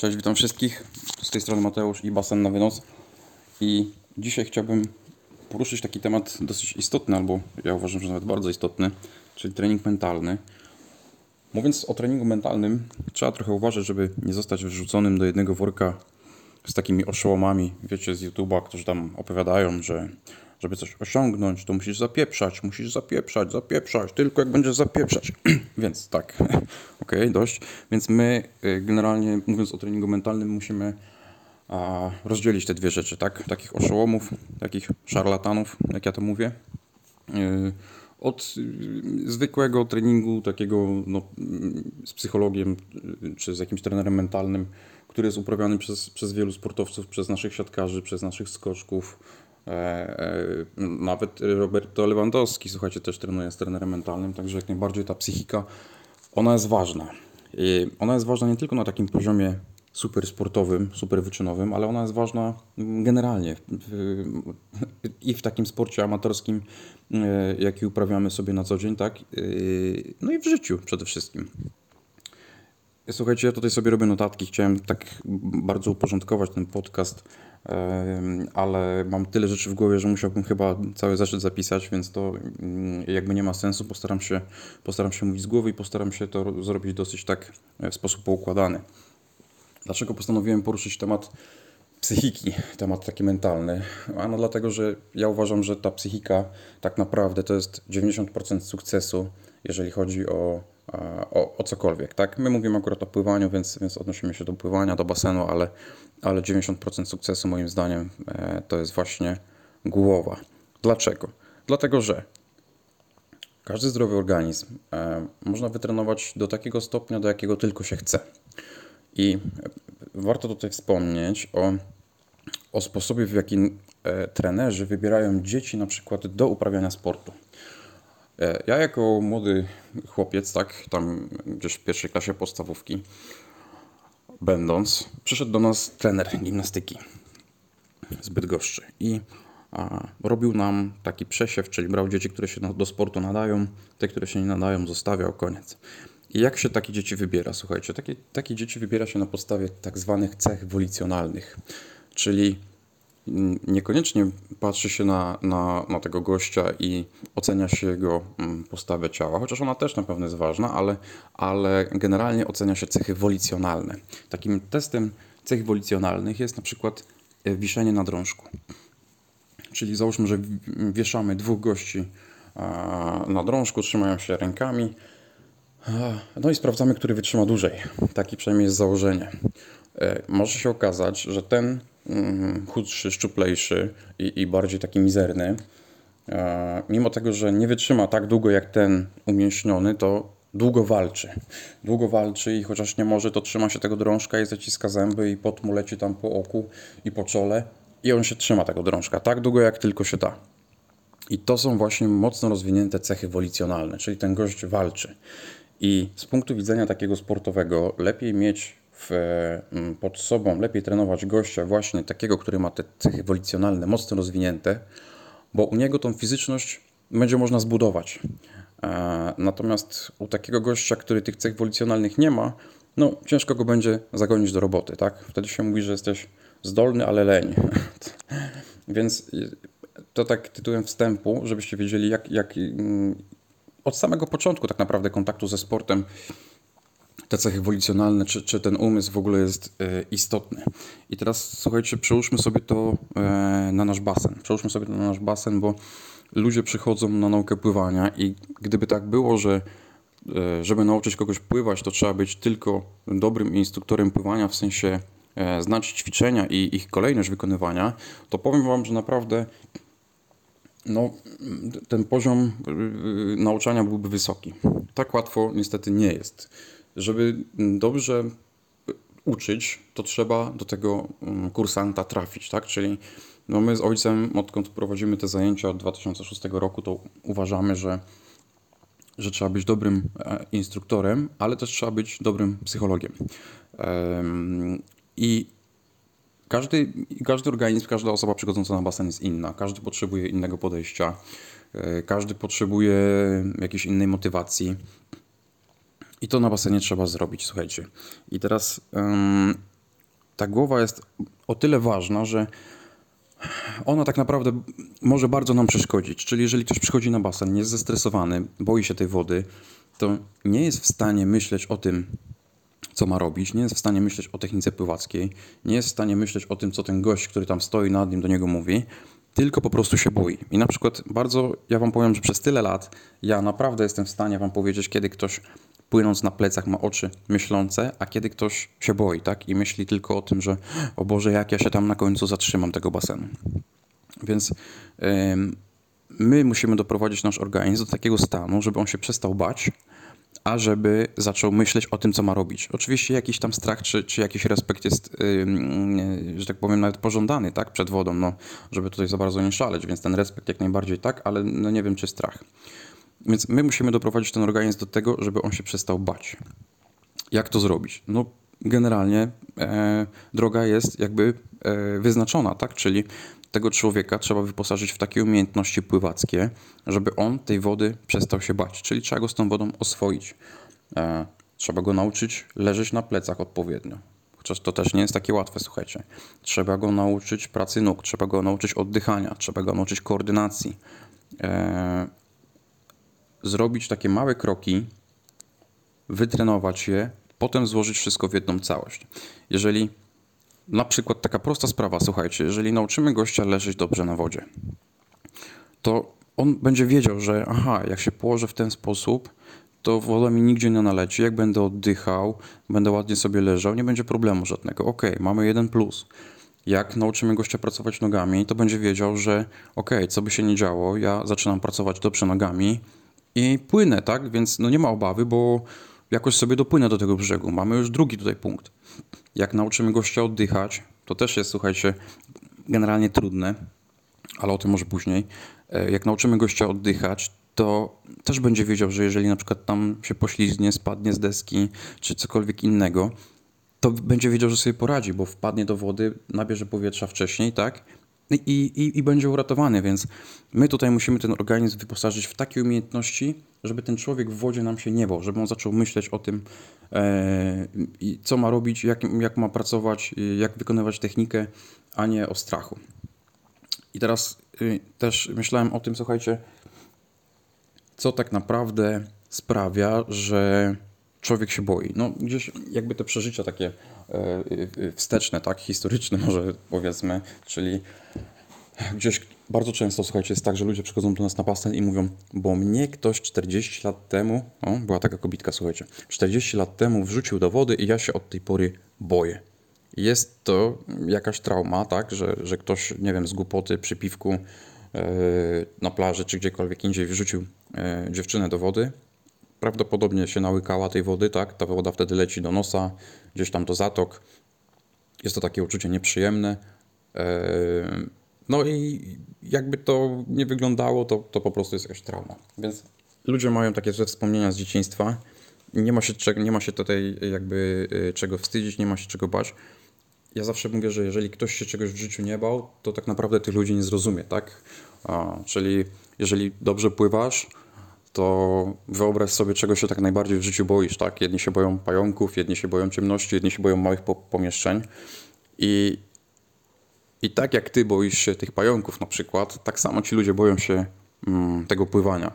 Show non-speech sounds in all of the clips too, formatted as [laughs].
Cześć, witam wszystkich. Z tej strony Mateusz i Basen na wynos. I dzisiaj chciałbym poruszyć taki temat dosyć istotny, albo ja uważam, że nawet bardzo istotny, czyli trening mentalny. Mówiąc o treningu mentalnym, trzeba trochę uważać, żeby nie zostać wrzuconym do jednego worka z takimi oszołomami, wiecie, z YouTube'a, którzy tam opowiadają, że żeby coś osiągnąć, to musisz zapieprzać, musisz zapieprzać, zapieprzać, tylko jak będziesz zapieprzać. [clears throat] Więc tak, [laughs] okej, dość. Więc my y, generalnie, mówiąc o treningu mentalnym, musimy a, rozdzielić te dwie rzeczy, tak? Takich oszołomów, takich szarlatanów, jak ja to mówię. Y, od y, zwykłego treningu, takiego no, z psychologiem czy z jakimś trenerem mentalnym, który jest uprawiany przez, przez wielu sportowców, przez naszych siatkarzy, przez naszych skoczków, nawet Roberto Lewandowski, słuchajcie, też trenuje z trenerem mentalnym, także jak najbardziej ta psychika, ona jest ważna. I ona jest ważna nie tylko na takim poziomie super sportowym, super wyczynowym, ale ona jest ważna generalnie i w takim sporcie amatorskim, e, jaki uprawiamy sobie na co dzień, tak? No i w życiu przede wszystkim. Słuchajcie, ja tutaj sobie robię notatki. Chciałem tak bardzo uporządkować ten podcast, ale mam tyle rzeczy w głowie, że musiałbym chyba cały zaszczyt zapisać, więc to mm, jakby nie ma sensu. Postaram się, postaram się mówić z głowy i postaram się to zrobić dosyć tak e, w sposób poukładany. Dlaczego postanowiłem poruszyć temat psychiki, temat taki mentalny? Ano dlatego, że ja uważam, że ta psychika tak naprawdę to jest 90% sukcesu, jeżeli chodzi o o, o cokolwiek, tak? My mówimy akurat o pływaniu, więc, więc odnosimy się do pływania, do basenu, ale, ale 90% sukcesu moim zdaniem e, to jest właśnie głowa. Dlaczego? Dlatego, że każdy zdrowy organizm e, można wytrenować do takiego stopnia, do jakiego tylko się chce. I warto tutaj wspomnieć o, o sposobie, w jaki e, trenerzy wybierają dzieci na przykład do uprawiania sportu. E, ja jako młody chłopiec, tak, tam gdzieś w pierwszej klasie podstawówki, będąc, przyszedł do nas trener gimnastyki z Bydgoszczy i a, robił nam taki przesiew, czyli brał dzieci, które się do sportu nadają, te, które się nie nadają, zostawiał, koniec. I jak się takie dzieci wybiera? Słuchajcie, takie, takie dzieci wybiera się na podstawie tak zwanych cech wolicjonalnych, czyli niekoniecznie patrzy się na, na, na tego gościa i ocenia się jego mm, postawę ciała, chociaż ona też na pewno jest ważna, ale, ale generalnie ocenia się cechy wolicjonalne. Takim testem cech wolicjonalnych jest na przykład e, wiszenie na drążku. Czyli załóżmy, że wieszamy dwóch gości na drążku, trzymają się rękami, no i sprawdzamy, który wytrzyma dłużej. Taki przynajmniej jest założenie. E, może się okazać, że ten chudszy, szczuplejszy i, i bardziej taki mizerny, e, mimo tego, że nie wytrzyma tak długo jak ten umięśniony, to długo walczy. Długo walczy i chociaż nie może, to trzyma się tego drążka i zaciska zęby i pot mu leci tam po oku i po czole i on się trzyma tego drążka tak długo jak tylko się da. I to są właśnie mocno rozwinięte cechy wolicjonalne, czyli ten gość walczy. I z punktu widzenia takiego sportowego lepiej mieć w, mm, pod sobą, lepiej trenować gościa właśnie takiego, który ma te cechy wolicjonalne mocno rozwinięte, bo u niego tą fizyczność będzie można zbudować. E, natomiast u takiego gościa, który tych cech wolicjonalnych nie ma, no ciężko go będzie zagonić do roboty, tak? Wtedy się mówi, że jesteś zdolny, ale leń. [laughs] Więc to tak tytułem wstępu, żebyście wiedzieli, jak, jak mm, od samego początku tak naprawdę kontaktu ze sportem te cechy wolicjonalne, czy, czy ten umysł w ogóle jest e, istotny. I teraz słuchajcie, przełóżmy sobie to e, na nasz basen. Przełóżmy sobie to na nasz basen, bo ludzie przychodzą na naukę pływania i gdyby tak było, że e, żeby nauczyć kogoś pływać, to trzeba być tylko dobrym instruktorem pływania, w sensie znać ćwiczenia i ich kolejność wykonywania, to powiem Wam, że naprawdę no, ten poziom nauczania byłby wysoki. Tak łatwo niestety nie jest. Żeby dobrze uczyć, to trzeba do tego mm, kursanta trafić, tak? Czyli no my z ojcem, odkąd prowadzimy te zajęcia od 2006 roku, to uważamy, że, że trzeba być dobrym e, instruktorem, ale też trzeba być dobrym psychologiem. I każdy, każdy organizm, każda osoba przychodząca na basen jest inna. Każdy potrzebuje innego podejścia. E, każdy potrzebuje jakiejś innej motywacji. I to na basenie trzeba zrobić, słuchajcie. I teraz ta głowa jest o tyle ważna, że ona tak naprawdę może bardzo nam przeszkodzić. Czyli jeżeli ktoś przychodzi na basen, jest zestresowany, boi się tej wody, to nie jest w stanie myśleć o tym, co ma robić, nie jest w stanie myśleć o technice pływackiej, nie jest w stanie myśleć o tym, co ten gość, który tam stoi nad nim, do niego mówi, tylko po prostu się boi. I na przykład bardzo, ja wam powiem, że przez tyle lat ja naprawdę jestem w stanie wam powiedzieć, kiedy ktoś płynąc na plecach ma oczy myślące, a kiedy ktoś się boi, tak? I myśli tylko o tym, że o Boże, jak ja się tam na końcu zatrzymam tego basenu. Więc ym, my musimy doprowadzić nasz organizm do takiego stanu, żeby on się przestał bać, a żeby zaczął myśleć o tym, co ma robić. Oczywiście jakiś tam strach czy, czy jakiś respekt jest, yy, że tak powiem, nawet pożądany tak, przed wodą, no, żeby tutaj za bardzo nie szaleć, więc ten respekt jak najbardziej tak, ale no, nie wiem, czy strach. Więc my musimy doprowadzić ten organizm do tego, żeby on się przestał bać. Jak to zrobić? No, generalnie e, droga jest jakby e, wyznaczona, tak? Czyli tego człowieka trzeba wyposażyć w takie umiejętności pływackie, żeby on tej wody przestał się bać. Czyli trzeba go z tą wodą oswoić. E, trzeba go nauczyć leżeć na plecach odpowiednio. Chociaż to też nie jest takie łatwe, słuchajcie. Trzeba go nauczyć pracy nóg, trzeba go nauczyć oddychania, trzeba go nauczyć koordynacji. E, zrobić takie małe kroki, wytrenować je, potem złożyć wszystko w jedną całość. Jeżeli na przykład taka prosta sprawa, słuchajcie, jeżeli nauczymy gościa leżeć dobrze na wodzie, to on będzie wiedział, że aha, jak się położę w ten sposób, to woda mi nigdzie nie naleci. Jak będę oddychał, będę ładnie sobie leżał, nie będzie problemu żadnego. Ok, mamy jeden plus. Jak nauczymy gościa pracować nogami, to będzie wiedział, że ok, co by się nie działo, ja zaczynam pracować dobrze nogami i płynę, tak? Więc no nie ma obawy, bo jakoś sobie dopłynę do tego brzegu. Mamy już drugi tutaj punkt. Jak nauczymy gościa oddychać, to też jest, słuchajcie, generalnie trudne, ale o tym może później. E, Jak nauczymy gościa oddychać, to też będzie wiedział, że jeżeli na przykład tam się poślizgnie, spadnie z deski, czy cokolwiek innego, to będzie wiedział, że sobie poradzi, bo wpadnie do wody, nabierze powietrza wcześniej, tak? I, i, I będzie uratowany, więc my tutaj musimy ten organizm wyposażyć w takie umiejętności, żeby ten człowiek w wodzie nam się nie bał, żeby on zaczął myśleć o tym, e, co ma robić, jak, jak ma pracować, i jak wykonywać technikę, a nie o strachu. I teraz y, też myślałem o tym, słuchajcie, co tak naprawdę sprawia, że człowiek się boi. No gdzieś jakby te przeżycia takie e, e, wsteczne, tak, historyczne [laughs] może powiedzmy, czyli gdzieś bardzo często, słuchajcie, jest tak, że ludzie przychodzą do nas na basen i mówią, bo mnie ktoś 40 lat temu, o, była taka kobitka, słuchajcie, 40 lat temu wrzucił do wody i ja się od tej pory boję. Jest to jakaś trauma, tak, że, że ktoś, nie wiem, z głupoty przy piwku e, na plaży czy gdziekolwiek indziej wrzucił e, dziewczynę do wody. Prawdopodobnie się nałykała tej wody, tak, ta woda wtedy leci do nosa, gdzieś tam do zatok. Jest to takie uczucie nieprzyjemne. E, No i jakby to nie wyglądało, to, to po prostu jest jakaś trauma. Więc ludzie mają takie wspomnienia z dzieciństwa. Nie ma się, nie ma się tutaj jakby y, czego wstydzić, nie ma się czego bać. Ja zawsze mówię, że jeżeli ktoś się czegoś w życiu nie bał, to tak naprawdę tych ludzi nie zrozumie, tak? Czyli jeżeli dobrze pływasz, to wyobraź sobie, czego się tak najbardziej w życiu boisz, tak? Jedni się boją pająków, jedni się boją ciemności, jedni się boją małych po pomieszczeń. I, I tak jak ty boisz się tych pająków na przykład, tak samo ci ludzie boją się mm, tego pływania.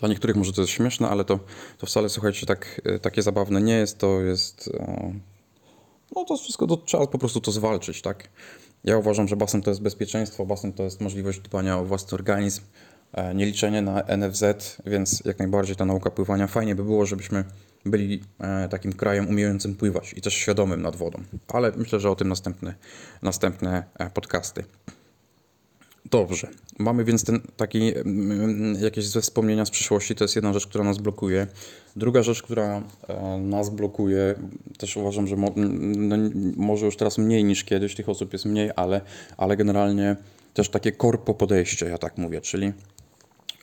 Dla niektórych może to jest śmieszne, ale to, to wcale, słuchajcie, tak, e, takie zabawne nie jest. To jest. e, No to wszystko, to trzeba po prostu to zwalczyć, tak? Ja uważam, że basen to jest bezpieczeństwo, basen to jest możliwość dbania o własny organizm, e, nie liczenie na NFZ, więc jak najbardziej ta nauka pływania fajnie by było, żebyśmy byli e, takim krajem umiejącym pływać i też świadomym nad wodą. Ale myślę, że o tym następne, następne e, podcasty. Dobrze. Mamy więc ten taki mm, jakieś ze wspomnienia z przyszłości, to jest jedna rzecz, która nas blokuje. Druga rzecz, która nas blokuje, też uważam, że mo, no, może już teraz mniej niż kiedyś, tych osób jest mniej, ale, ale generalnie też takie korpo podejście, ja tak mówię, czyli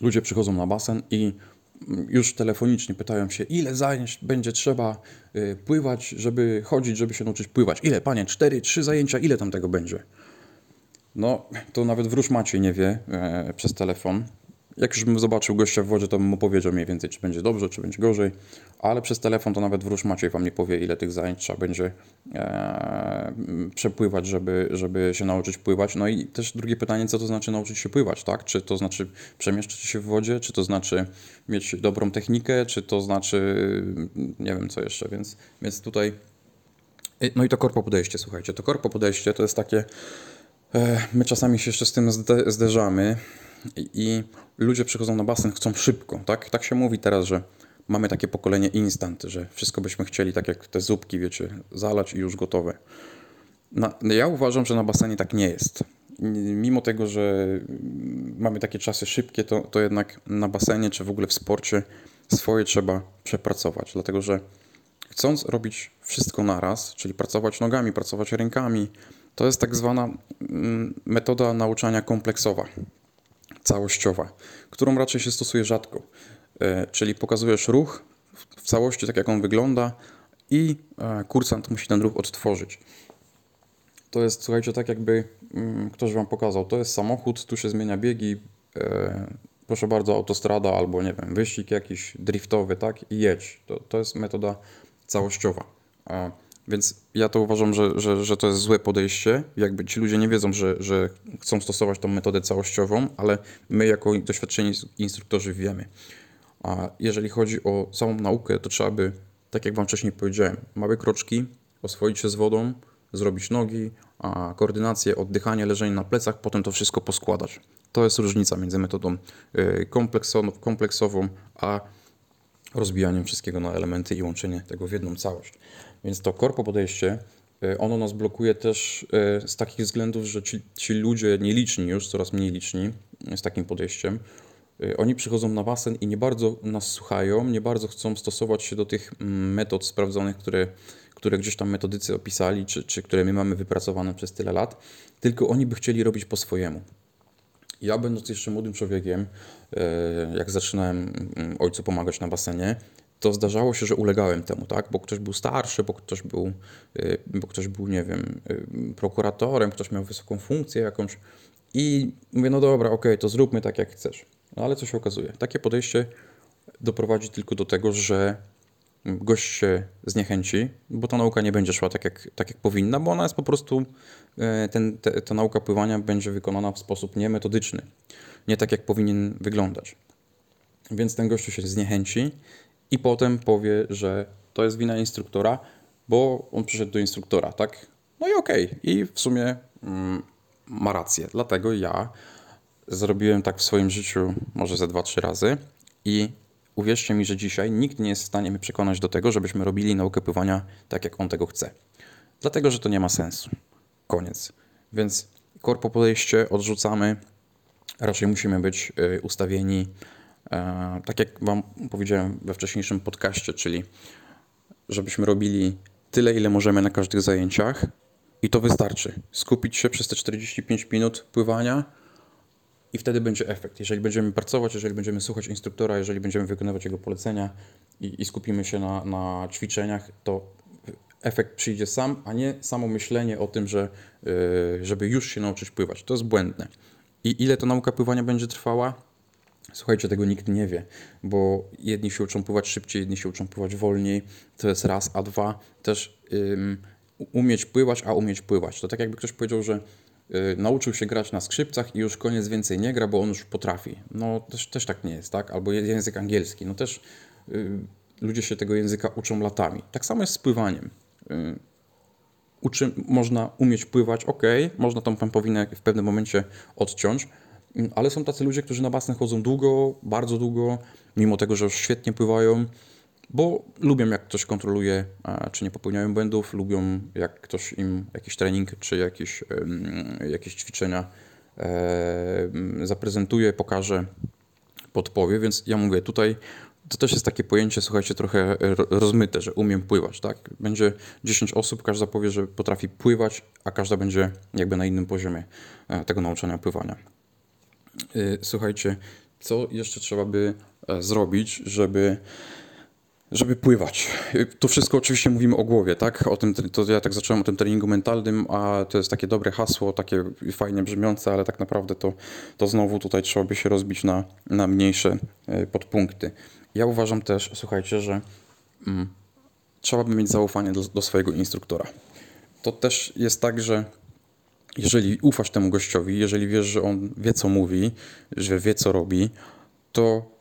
ludzie przychodzą na basen i już telefonicznie pytają się, ile zajęć będzie trzeba y, pływać, żeby chodzić, żeby się nauczyć pływać. Ile, panie? Cztery, trzy zajęcia, ile tam tego będzie? No, to nawet wróż Maciej nie wie e, przez telefon. Jak już bym zobaczył gościa w wodzie, to bym mu powiedział mniej więcej, czy będzie dobrze, czy będzie gorzej, ale przez telefon to nawet wróż Maciej wam nie powie, ile tych zajęć trzeba będzie e, przepływać, żeby, żeby się nauczyć pływać. No i też drugie pytanie, co to znaczy nauczyć się pływać, tak? Czy to znaczy przemieszczać się w wodzie, czy to znaczy mieć dobrą technikę, czy to znaczy nie wiem co jeszcze, więc, więc tutaj y, no i to korpo podejście, słuchajcie, to korpo podejście to jest takie e, My czasami się jeszcze z tym zde- zderzamy i ludzie przychodzą na basen, chcą szybko, tak? Tak się mówi teraz, że mamy takie pokolenie instant, że wszystko byśmy chcieli tak jak te zupki, wiecie, zalać i już gotowe. Na, ja uważam, że na basenie tak nie jest. Mimo tego, że mamy takie czasy szybkie, to, to jednak na basenie czy w ogóle w sporcie swoje trzeba przepracować, dlatego że chcąc robić wszystko naraz, czyli pracować nogami, pracować rękami, to jest tak zwana mm, metoda nauczania kompleksowa całościowa, którą raczej się stosuje rzadko. E, czyli pokazujesz ruch w całości, tak jak on wygląda, i e, kursant musi ten ruch odtworzyć. To jest, słuchajcie, tak jakby mm, ktoś wam pokazał, to jest samochód, tu się zmienia biegi, e, proszę bardzo, autostrada albo nie wiem, wyścig jakiś driftowy, tak? I jedź. To, to jest metoda całościowa. Więc ja to uważam, że, że, że to jest złe podejście. Jakby ci ludzie nie wiedzą, że, że chcą stosować tą metodę całościową, ale my jako doświadczeni instruktorzy wiemy. A jeżeli chodzi o samą naukę, to trzeba by, tak jak Wam wcześniej powiedziałem, małe kroczki, oswoić się z wodą, zrobić nogi, a koordynację, oddychanie, leżenie na plecach, potem to wszystko poskładać. To jest różnica między metodą y, kompleksową, a rozbijaniem wszystkiego na elementy i łączenie tego w jedną całość. Więc to korpo podejście, e, ono nas blokuje też e, z takich względów, że ci, ci ludzie nieliczni już, coraz mniej liczni z takim podejściem, e, oni przychodzą na basen i nie bardzo nas słuchają, nie bardzo chcą stosować się do tych mm, metod sprawdzonych, które, które gdzieś tam metodycy opisali, czy, czy które my mamy wypracowane przez tyle lat, tylko oni by chcieli robić po swojemu. Ja, będąc jeszcze młodym człowiekiem, jak zaczynałem mm, ojcu pomagać na basenie, to zdarzało się, że ulegałem temu, tak? Bo ktoś był starszy, bo ktoś był, y, bo ktoś był, nie wiem, y, prokuratorem, ktoś miał wysoką funkcję jakąś i mówię, no dobra, okej, okay, to zróbmy tak, jak chcesz. No ale co się okazuje? Takie podejście doprowadzi tylko do tego, że gość się zniechęci, bo ta nauka nie będzie szła tak jak, tak jak powinna, bo ona jest po prostu, y, ten, te, ta nauka pływania będzie wykonana w sposób niemetodyczny, nie tak jak powinien wyglądać. Więc ten gościu się zniechęci i potem powie, że to jest wina instruktora, bo on przyszedł do instruktora, tak? No i okej. Okay. I w sumie mm, ma rację. Dlatego ja zrobiłem tak w swoim życiu może ze dwa, trzy razy i uwierzcie mi, że dzisiaj nikt nie jest w stanie mnie przekonać do tego, żebyśmy robili naukę pływania tak, jak on tego chce. Dlatego, że to nie ma sensu. Koniec. Więc korpo podejście odrzucamy. Raczej musimy być y, ustawieni tak jak Wam powiedziałem we wcześniejszym podcaście, czyli żebyśmy robili tyle, ile możemy na każdych zajęciach i to wystarczy. Skupić się przez te 45 minut pływania i wtedy będzie efekt. Jeżeli będziemy pracować, jeżeli będziemy słuchać instruktora, jeżeli będziemy wykonywać jego polecenia i, i skupimy się na, na ćwiczeniach, to efekt przyjdzie sam, a nie samo myślenie o tym, że, yy, żeby już się nauczyć pływać. To jest błędne. I ile ta nauka pływania będzie trwała? Słuchajcie, tego nikt nie wie, bo jedni się uczą pływać szybciej, jedni się uczą pływać wolniej. To jest raz, a dwa też ym, umieć pływać, a umieć pływać. To tak jakby ktoś powiedział, że y, nauczył się grać na skrzypcach i już koniec więcej nie gra, bo on już potrafi. No też, też tak nie jest, tak? Albo język angielski. No też y, ludzie się tego języka uczą latami. Tak samo jest z pływaniem. Y, uczy, można umieć pływać, ok, można tą pępowinę w pewnym momencie odciąć, ale są tacy ludzie, którzy na basen chodzą długo, bardzo długo, mimo tego, że już świetnie pływają, bo lubią jak ktoś kontroluje, czy nie popełniają błędów, lubią jak ktoś im jakiś trening czy jakieś, jakieś ćwiczenia zaprezentuje, pokaże, podpowie, więc ja mówię, tutaj to też jest takie pojęcie, słuchajcie, trochę rozmyte, że umiem pływać, tak? Będzie 10 osób, każda powie, że potrafi pływać, a każda będzie jakby na innym poziomie e, tego nauczania pływania. Y, słuchajcie, co jeszcze trzeba by e, zrobić, żeby, żeby pływać. To wszystko oczywiście mówimy o głowie, tak? O tym, to ja tak zacząłem o tym treningu mentalnym, a to jest takie dobre hasło, takie fajnie brzmiące, ale tak naprawdę to, to znowu tutaj trzeba by się rozbić na, na mniejsze e, podpunkty. Ja uważam też, słuchajcie, że mm, trzeba by mieć zaufanie do, do swojego instruktora. To też jest tak, że jeżeli ufasz temu gościowi, jeżeli wiesz, że on wie, co mówi, że wie, co robi, to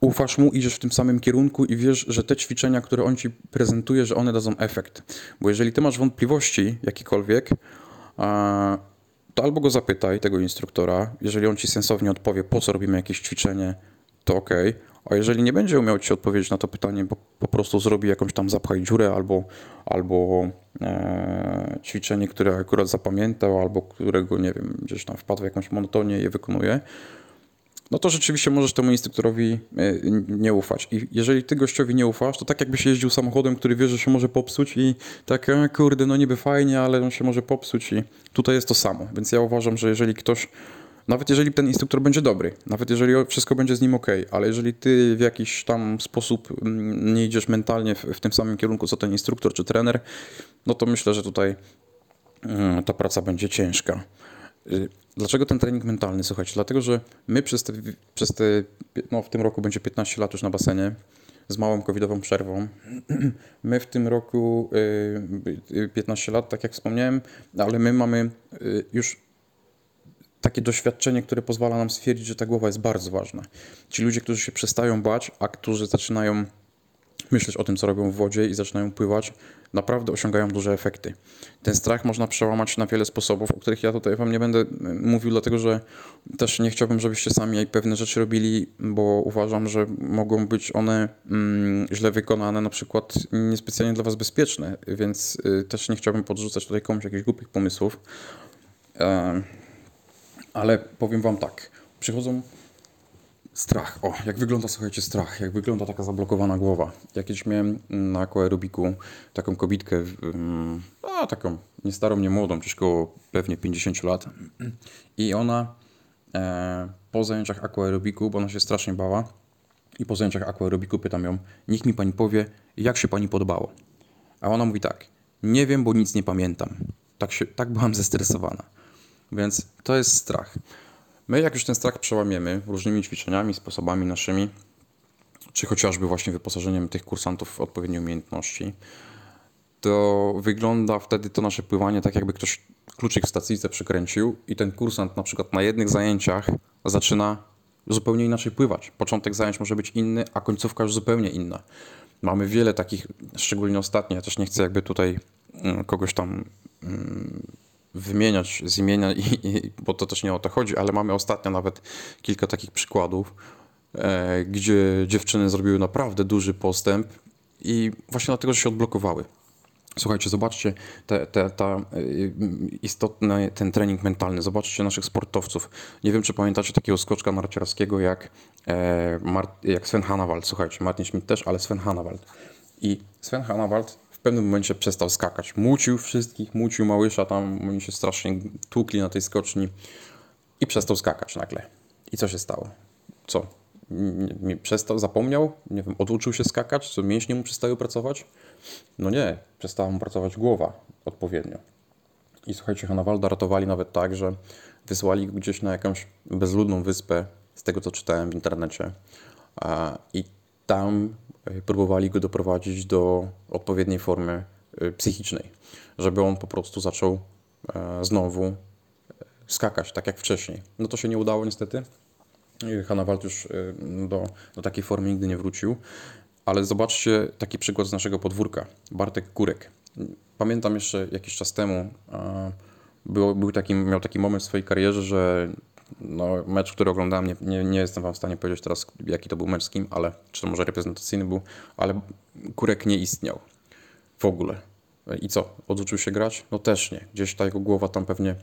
ufasz mu, idziesz w tym samym kierunku i wiesz, że te ćwiczenia, które on ci prezentuje, że one dadzą efekt. Bo jeżeli ty masz wątpliwości jakiekolwiek, to albo go zapytaj, tego instruktora, jeżeli on ci sensownie odpowie, po co robimy jakieś ćwiczenie, to ok. A jeżeli nie będzie umiał ci odpowiedzieć na to pytanie, bo po prostu zrobi jakąś tam zapchaj dziurę albo, albo e, ćwiczenie, które akurat zapamiętał, albo którego, nie wiem, gdzieś tam wpadł w jakąś monotonię i je wykonuje, no to rzeczywiście możesz temu instruktorowi e, nie ufać. I jeżeli ty gościowi nie ufasz, to tak jakbyś jeździł samochodem, który wie, że się może popsuć i tak, a, kurde, no niby fajnie, ale on się może popsuć i tutaj jest to samo. Więc ja uważam, że jeżeli ktoś, nawet jeżeli ten instruktor będzie dobry, nawet jeżeli wszystko będzie z nim ok, ale jeżeli ty w jakiś tam sposób mm, nie idziesz mentalnie w, w tym samym kierunku, co ten instruktor czy trener, no to myślę, że tutaj mm, ta praca będzie ciężka. Y, dlaczego ten trening mentalny? Słuchajcie, dlatego, że my przez te, przez te no w tym roku będzie 15 lat już na basenie, z małą covidową przerwą. [clears throat] My w tym roku 15 y, y, lat, tak jak wspomniałem, ale my mamy już takie doświadczenie, które pozwala nam stwierdzić, że ta głowa jest bardzo ważna. Ci ludzie, którzy się przestają bać, a którzy zaczynają myśleć o tym, co robią w wodzie i zaczynają pływać, naprawdę osiągają duże efekty. Ten strach można przełamać na wiele sposobów, o których ja tutaj Wam nie będę e, mówił, dlatego że też nie chciałbym, żebyście sami pewne rzeczy robili, bo uważam, że mogą być one mm, źle wykonane, na przykład niespecjalnie dla Was bezpieczne, więc y, też nie chciałbym podrzucać tutaj komuś jakichś głupich pomysłów. Ale powiem Wam tak, przychodzą Strach. O, jak wygląda, słuchajcie, strach. Jak wygląda taka zablokowana głowa. Ja kiedyś miałem na aquaerobiku taką kobitkę, a taką nie starą, nie młodą, pewnie 50 lat. I ona e, po zajęciach aquaerobiku, bo ona się strasznie bała, i po zajęciach aquaerobiku pytam ją, niech mi pani powie, jak się pani podobało. A ona mówi tak, nie wiem, bo nic nie pamiętam. Tak, się, tak byłam [laughs] zestresowana. Więc to jest strach. My, jak już ten strach przełamiemy różnymi ćwiczeniami, sposobami naszymi, czy chociażby właśnie wyposażeniem tych kursantów w odpowiednie umiejętności, to wygląda wtedy to nasze pływanie tak, jakby ktoś kluczyk w stacyjce przykręcił i ten kursant na przykład na jednych zajęciach zaczyna zupełnie inaczej pływać. Początek zajęć może być inny, a końcówka już zupełnie inna. Mamy wiele takich, szczególnie ostatnio, ja też nie chcę jakby tutaj mm, kogoś tam mm, wymieniać z imienia, i, i, bo to też nie o to chodzi, ale mamy ostatnio nawet kilka takich przykładów, e, gdzie dziewczyny zrobiły naprawdę duży postęp i właśnie dlatego, że się odblokowały. Słuchajcie, zobaczcie te, te, ta e, istotny ten trening mentalny. Zobaczcie naszych sportowców. Nie wiem, czy pamiętacie takiego skoczka narciarskiego jak, e, jak Sven Hanawald. Słuchajcie, Martin Schmidt też, ale Sven Hanawald. I Sven Hanawald pewnym momencie przestał skakać. Mucił wszystkich, mucił Małysza, tam oni się strasznie tłukli na tej skoczni i przestał skakać nagle. I co się stało? Co? Nie, przestał, zapomniał? Nie wiem, oduczył się skakać? Co, mięśnie mu przestały pracować? No nie, przestała mu pracować głowa odpowiednio. I słuchajcie, Hanawalda ratowali nawet tak, że wysłali gdzieś na jakąś bezludną wyspę, z tego co czytałem w internecie. I tam próbowali go doprowadzić do odpowiedniej formy e, psychicznej, żeby on po prostu zaczął e, znowu skakać, tak jak wcześniej. No to się nie udało niestety. Hanawald już do, do takiej formy nigdy nie wrócił. Ale zobaczcie taki przykład z naszego podwórka. Bartek Kurek. Pamiętam jeszcze jakiś czas temu, był, był taki, miał taki moment w swojej karierze, że no, mecz, który oglądałem, nie, nie, nie, jestem wam w stanie powiedzieć teraz, jaki to był mecz z kim, ale, czy to może reprezentacyjny był, ale Kurek nie istniał w ogóle. I co? Oduczył się grać? No też nie. Gdzieś ta jego głowa tam pewnie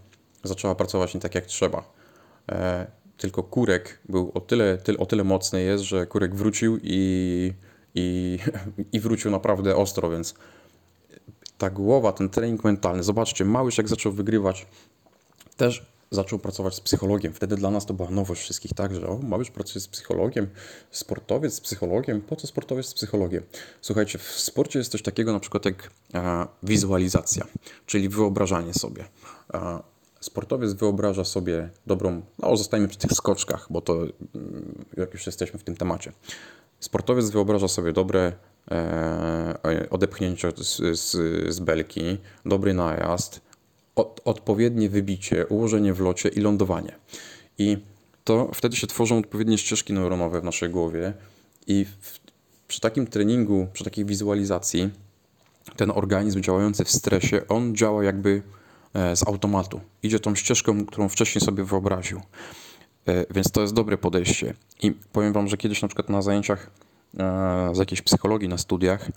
zaczęła pracować nie tak jak trzeba. E, tylko Kurek był o tyle, ty, o tyle mocny jest, że Kurek wrócił i, i, [laughs] i wrócił naprawdę ostro, więc ta głowa, ten trening mentalny, zobaczcie, Małysz jak zaczął wygrywać, też zaczął pracować z psychologiem. Wtedy dla nas to była nowość wszystkich, tak, że o, Babisz pracuje z psychologiem, sportowiec z psychologiem, po co sportowiec z psychologiem? Słuchajcie, w sporcie jest coś takiego na przykład jak e, wizualizacja, czyli wyobrażanie sobie. E, sportowiec wyobraża sobie dobrą, no zostajmy przy tych skoczkach, bo to mm, jak już jesteśmy w tym temacie. Sportowiec wyobraża sobie dobre e, odepchnięcie z, z, z belki, dobry najazd, od, odpowiednie wybicie, ułożenie w locie i lądowanie. I to wtedy się tworzą odpowiednie ścieżki neuronowe w naszej głowie i w, przy takim treningu, przy takiej wizualizacji ten organizm działający w stresie, on działa jakby e, z automatu. Idzie tą ścieżką, którą wcześniej sobie wyobraził. E, Więc to jest dobre podejście. I powiem Wam, że kiedyś na przykład na zajęciach e, z jakiejś psychologii na studiach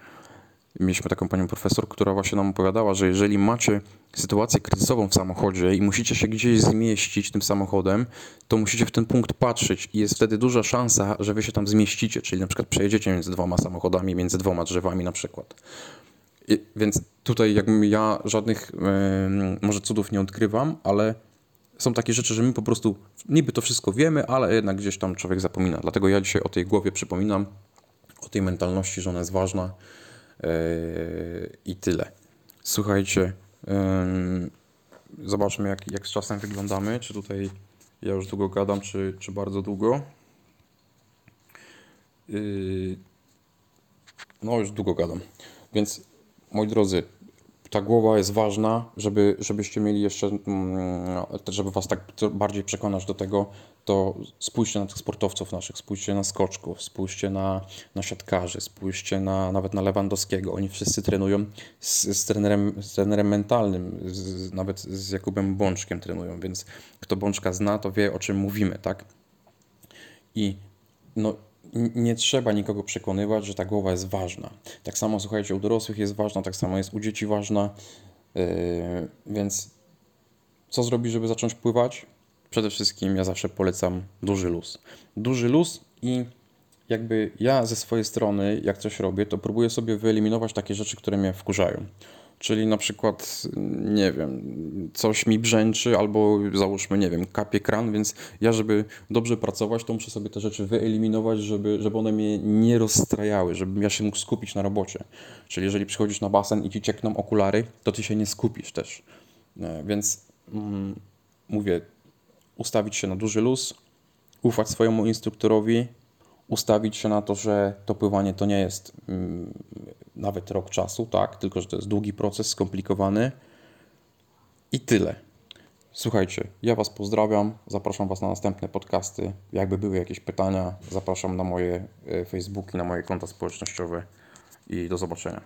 mieliśmy taką panią profesor, która właśnie nam opowiadała, że jeżeli macie sytuację kryzysową w samochodzie i musicie się gdzieś zmieścić tym samochodem, to musicie w ten punkt patrzeć i jest wtedy duża szansa, że wy się tam zmieścicie, czyli na przykład przejedziecie między dwoma samochodami, między dwoma drzewami na przykład. I, więc tutaj jakbym ja żadnych em, może cudów nie odkrywam, ale są takie rzeczy, że my po prostu niby to wszystko wiemy, ale jednak gdzieś tam człowiek zapomina. Dlatego ja dzisiaj o tej głowie przypominam, o tej mentalności, że ona jest ważna yy, i tyle. Słuchajcie, yy, zobaczmy jak, jak z czasem wyglądamy. Czy tutaj ja już długo gadam, czy, czy bardzo długo. Yy, no już długo gadam. Więc moi drodzy, ta głowa jest ważna, żeby, żebyście mieli jeszcze, mm, żeby was tak bardziej przekonać do tego, to spójrzcie na tych sportowców naszych, spójrzcie na skoczków, spójrzcie na, na siatkarzy, spójrzcie na, nawet na Lewandowskiego. Oni wszyscy trenują z, z, trenerem, z trenerem mentalnym, z, nawet z Jakubem Bączkiem trenują, więc kto Bączka zna, to wie o czym mówimy, tak? I no, nie trzeba nikogo przekonywać, że ta głowa jest ważna. Tak samo, słuchajcie, u dorosłych jest ważna, tak samo jest u dzieci ważna. Yy, więc co zrobić, żeby zacząć pływać? Przede wszystkim ja zawsze polecam duży luz. Duży luz i jakby ja ze swojej strony, jak coś robię, to próbuję sobie wyeliminować takie rzeczy, które mnie wkurzają. Czyli na przykład, nie wiem, coś mi brzęczy, albo załóżmy, nie wiem, kapie kran, więc ja, żeby dobrze pracować, to muszę sobie te rzeczy wyeliminować, żeby, żeby one mnie nie rozstrajały, żebym ja się mógł skupić na robocie. Czyli jeżeli przychodzisz na basen i ci ciekną okulary, to ty się nie skupisz też. E, Więc mm, mówię, ustawić się na duży luz, ufać swojemu instruktorowi, ustawić się na to, że to pływanie to nie jest mm, nawet rok czasu, tak, tylko że to jest długi proces, skomplikowany i tyle. Słuchajcie, ja Was pozdrawiam, zapraszam Was na następne podcasty. Jakby były jakieś pytania, zapraszam na moje e, Facebooki, na moje konta społecznościowe i do zobaczenia.